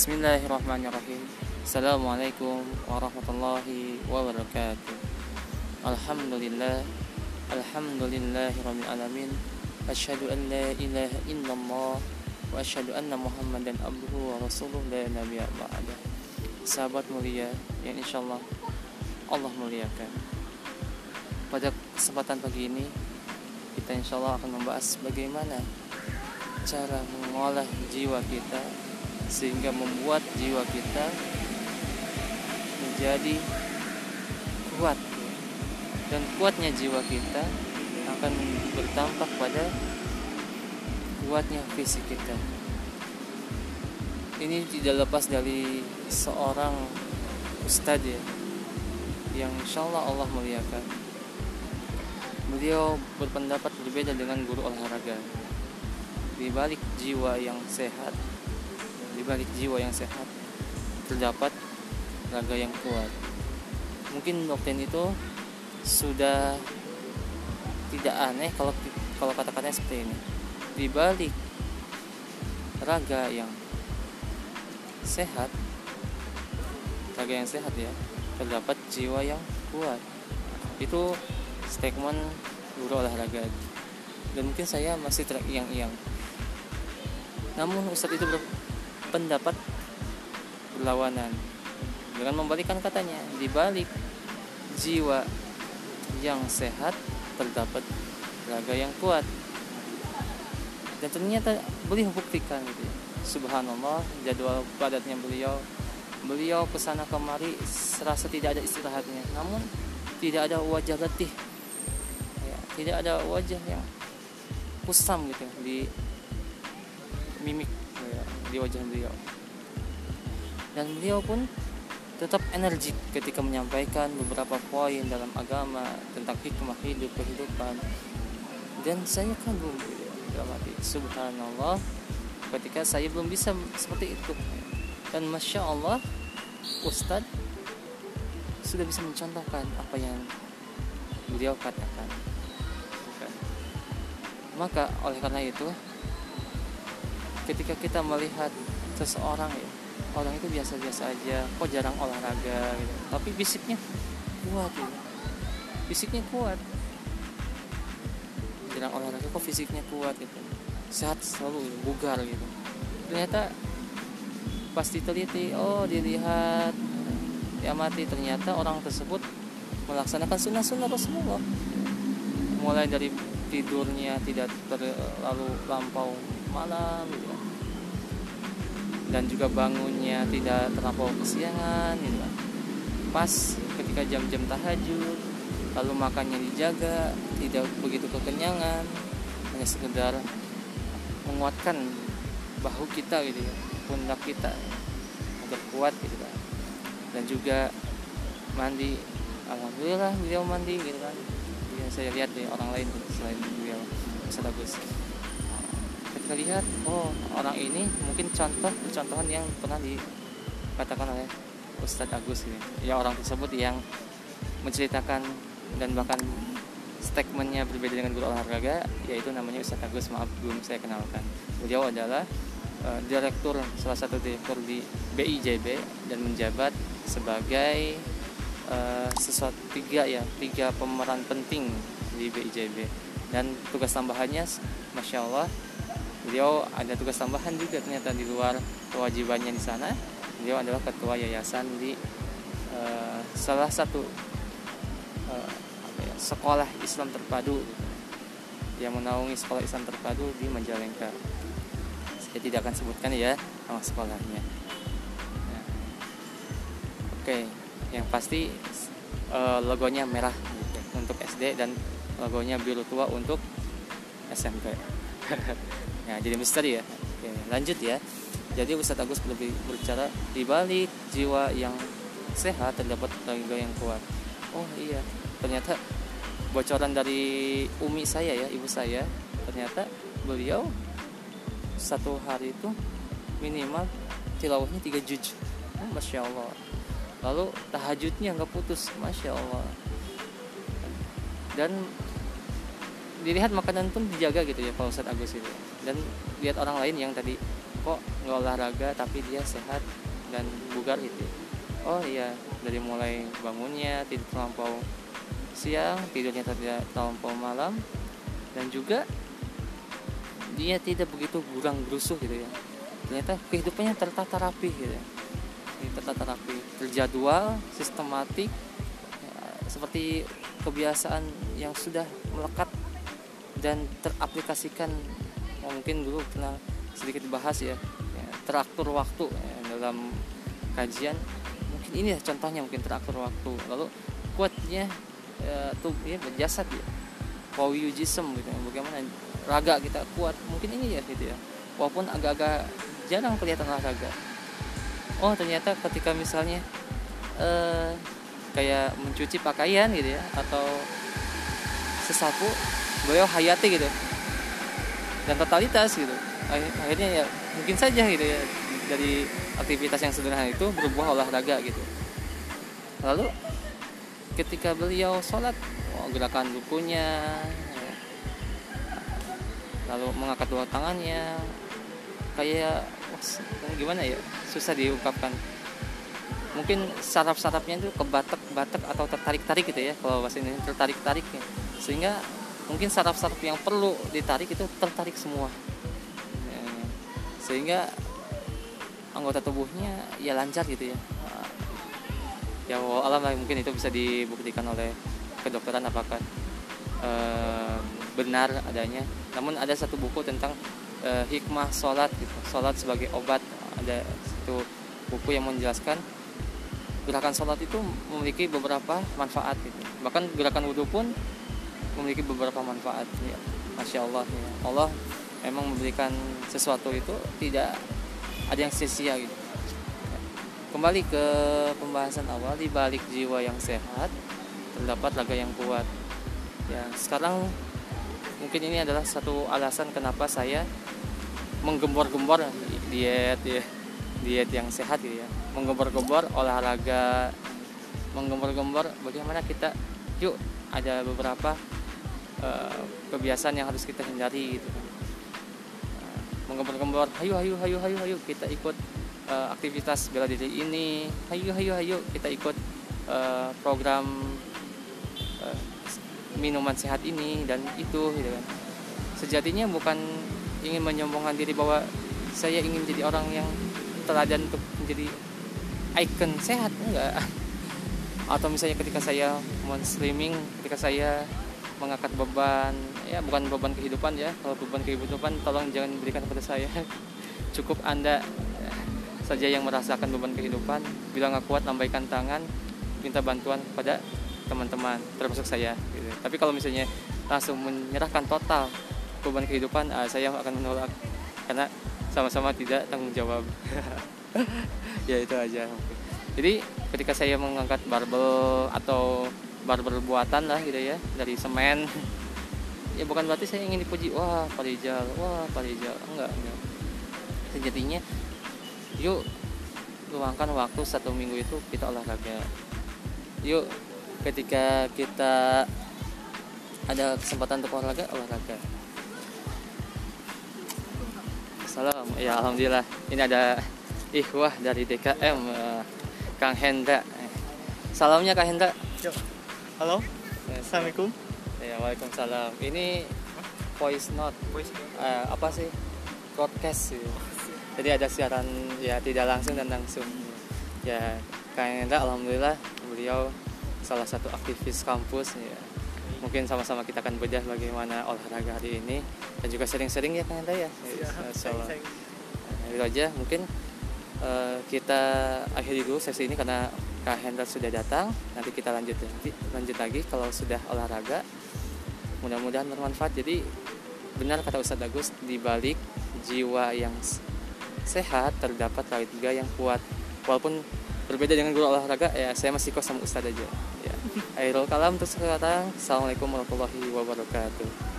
Bismillahirrahmanirrahim. Assalamualaikum warahmatullahi wabarakatuh. Alhamdulillah Alhamdulillahirrahmanirrahim Asyhadu an la ilaha illallah Wa asyhadu anna muhammadan abduhu wa rasuluh la nabiya ba'da Sahabat mulia yang insyaallah Allah muliakan. Pada kesempatan pagi ini Kita insyaallah akan membahas bagaimana Cara mengolah jiwa kita sehingga membuat jiwa kita menjadi kuat. Dan kuatnya jiwa kita akan berdampak pada kuatnya fisik kita. Ini tidak lepas dari seorang ustadz ya yang insya Allah Allah muliakan. Beliau berpendapat berbeda dengan guru olahraga. Di balik jiwa yang sehat di balik jiwa yang sehat terdapat raga yang kuat. Mungkin doktrin itu sudah tidak aneh kalau kalau kata-katanya seperti ini. Di balik raga yang sehat, raga yang sehat ya, terdapat jiwa yang kuat. Itu statement guru olahraga. Dan mungkin saya masih teriang-iang. Namun Ustadz itu pendapat berlawanan dengan membalikkan katanya di balik jiwa yang sehat terdapat raga yang kuat. Dan ternyata beliau buktikan gitu ya. subhanallah jadwal padatnya beliau. Beliau ke sana kemari serasa tidak ada istirahatnya. Namun tidak ada wajah letih. Ya, tidak ada wajah yang kusam gitu di mimik di wajah beliau. Dan beliau pun tetap energik ketika menyampaikan beberapa poin dalam agama tentang hikmah hidup kehidupan. Dan saya kagum dalam hati subhanallah ketika saya belum bisa seperti itu. Dan masya Allah Ustadz sudah bisa mencontohkan apa yang beliau katakan. Maka oleh karena itu ketika kita melihat seseorang ya orang itu biasa-biasa aja kok jarang olahraga gitu. Tapi fisiknya kuat ya. Fisiknya kuat. Jarang olahraga kok fisiknya kuat gitu. Sehat selalu bugar gitu. Ternyata pasti teliti oh dilihat diamati ternyata orang tersebut melaksanakan sunnah-sunnah Rasulullah. Mulai dari tidurnya tidak terlalu lampau malam gitu dan juga bangunnya tidak terlampau kesiangan gitu kan. pas ketika jam-jam tahajud lalu makannya dijaga tidak begitu kekenyangan hanya sekedar menguatkan bahu kita gitu ya pundak kita agar kuat gitu kan. Dan juga mandi. Alhamdulillah beliau mandi gitu kan. Ya, saya lihat di orang lain selain beliau Ustaz Agus kita lihat oh orang ini mungkin contoh contohan yang pernah dikatakan oleh Ustadz Agus ini. Ya orang tersebut yang menceritakan dan bahkan statementnya berbeda dengan guru olahraga yaitu namanya Ustadz Agus maaf belum saya kenalkan. Beliau adalah uh, direktur salah satu direktur di BIJB dan menjabat sebagai uh, sesuatu tiga ya tiga pemeran penting di BIJB dan tugas tambahannya masya Allah beliau ada tugas tambahan juga ternyata di luar kewajibannya di sana. Beliau adalah ketua yayasan di uh, salah satu uh, ya, sekolah Islam terpadu yang menaungi sekolah Islam terpadu di Majalengka. Saya tidak akan sebutkan ya nama sekolahnya. Nah. oke yang pasti uh, logonya merah untuk SD dan logonya biru tua untuk SMP Nah, jadi misteri ya. Oke, lanjut ya. Jadi Ustadz Agus lebih berbicara di balik jiwa yang sehat terdapat tenaga yang kuat. Oh iya, ternyata bocoran dari umi saya ya, ibu saya, ternyata beliau satu hari itu minimal tilawahnya tiga juz. Oh, Masya Allah. Lalu tahajudnya nggak putus, Masya Allah. Dan dilihat makanan pun dijaga gitu ya Pak Ustadz Agus itu dan lihat orang lain yang tadi kok nggak olahraga tapi dia sehat dan bugar itu oh iya dari mulai bangunnya tidak terlampau siang tidurnya tidak terlampau malam dan juga dia tidak begitu kurang gerusuh gitu ya. Ternyata kehidupannya tertata rapi gitu ya. Tertata rapi terjadwal sistematik ya, seperti kebiasaan yang sudah melekat dan teraplikasikan oh, mungkin dulu pernah sedikit dibahas ya, ya teratur waktu ya, dalam kajian. Mungkin ini ya contohnya mungkin teratur waktu. Lalu kuatnya ya, tuh ya berjasad ya. Powyujism gitu ya bagaimana raga kita kuat. Mungkin ini ya gitu ya. Walaupun agak-agak jarang kelihatan olahraga. Oh ternyata ketika misalnya eh, kayak mencuci pakaian gitu ya atau sesapu beliau hayati gitu. Dan totalitas gitu. Akhirnya ya mungkin saja gitu ya dari aktivitas yang sederhana itu berbuah olahraga gitu. Lalu ketika beliau sholat oh, gerakan bukunya lalu mengangkat dua tangannya kayak oh, gimana ya susah diungkapkan. Mungkin saraf-sarafnya itu kebatek-batek atau tertarik-tarik gitu ya kalau bahasa ini tertarik-tarik ya. sehingga mungkin saraf-saraf yang perlu ditarik itu tertarik semua. Ya, sehingga anggota tubuhnya ya lancar gitu ya. Ya alam lah mungkin itu bisa dibuktikan oleh kedokteran apakah e, benar adanya. Namun ada satu buku tentang e, hikmah sholat gitu. Sholat sebagai obat. Ada satu buku yang menjelaskan gerakan sholat itu memiliki beberapa manfaat gitu. Bahkan gerakan wudhu pun memiliki beberapa manfaat ya. Masya Allah ya. Allah memang memberikan sesuatu itu tidak ada yang sia-sia gitu. Kembali ke pembahasan awal di balik jiwa yang sehat terdapat raga yang kuat. Ya sekarang mungkin ini adalah satu alasan kenapa saya menggembor-gembor diet ya. Diet yang sehat gitu ya. Menggembor-gembor olahraga. Menggembor-gembor bagaimana kita? Yuk ada beberapa uh, kebiasaan yang harus kita hindari gitu. Kan uh, menggembor-gembor hayu hayu hayu hayu hayu kita ikut uh, aktivitas bela diri ini. Hayu hayu hayu kita ikut uh, program uh, minuman sehat ini dan itu gitu kan. Sejatinya bukan ingin menyombongkan diri bahwa saya ingin jadi orang yang teladan untuk menjadi icon sehat enggak. Atau misalnya ketika saya mau streaming ketika saya mengangkat beban. Ya bukan beban kehidupan ya. Kalau beban kehidupan tolong jangan berikan kepada saya. Cukup anda ya, saja yang merasakan beban kehidupan. Bila nggak kuat lambaikan tangan. Minta bantuan kepada teman-teman termasuk saya gitu. tapi kalau misalnya langsung menyerahkan total beban kehidupan uh, saya akan menolak. Karena sama-sama tidak tanggung jawab. Ya itu aja. Jadi ketika saya mengangkat barbel atau barber buatan lah gitu ya dari semen. Ya bukan berarti saya ingin dipuji wah Pak Rijal wah Pak Rijal. Enggak enggak. Sejatinya yuk luangkan waktu satu minggu itu kita olahraga. Yuk ketika kita ada kesempatan untuk olahraga olahraga. Salam ya alhamdulillah. Ini ada ikhwah dari DKM eh, Kang Hendra. Salamnya Kang Hendra. Halo. Assalamualaikum. Ya, waalaikumsalam. Ini voice note. Voice uh, apa sih? Broadcast sih. Jadi ada siaran ya tidak langsung dan langsung. Ya, Kang Hendra alhamdulillah beliau salah satu aktivis kampus ya. Mungkin sama-sama kita akan bedah bagaimana olahraga hari ini dan juga sering-sering ya Kang Hendra ya. ya so, nah, itu aja mungkin uh, kita akhiri dulu sesi ini karena Kak Hendra sudah datang nanti kita lanjut nanti lanjut lagi kalau sudah olahraga. Mudah-mudahan bermanfaat. Jadi benar kata Ustadz Agus di balik jiwa yang sehat terdapat raga yang kuat. Walaupun berbeda dengan guru olahraga ya saya masih kos sama Ustadz aja. Ya. Airul kalam untuk sekarang Assalamualaikum warahmatullahi wabarakatuh.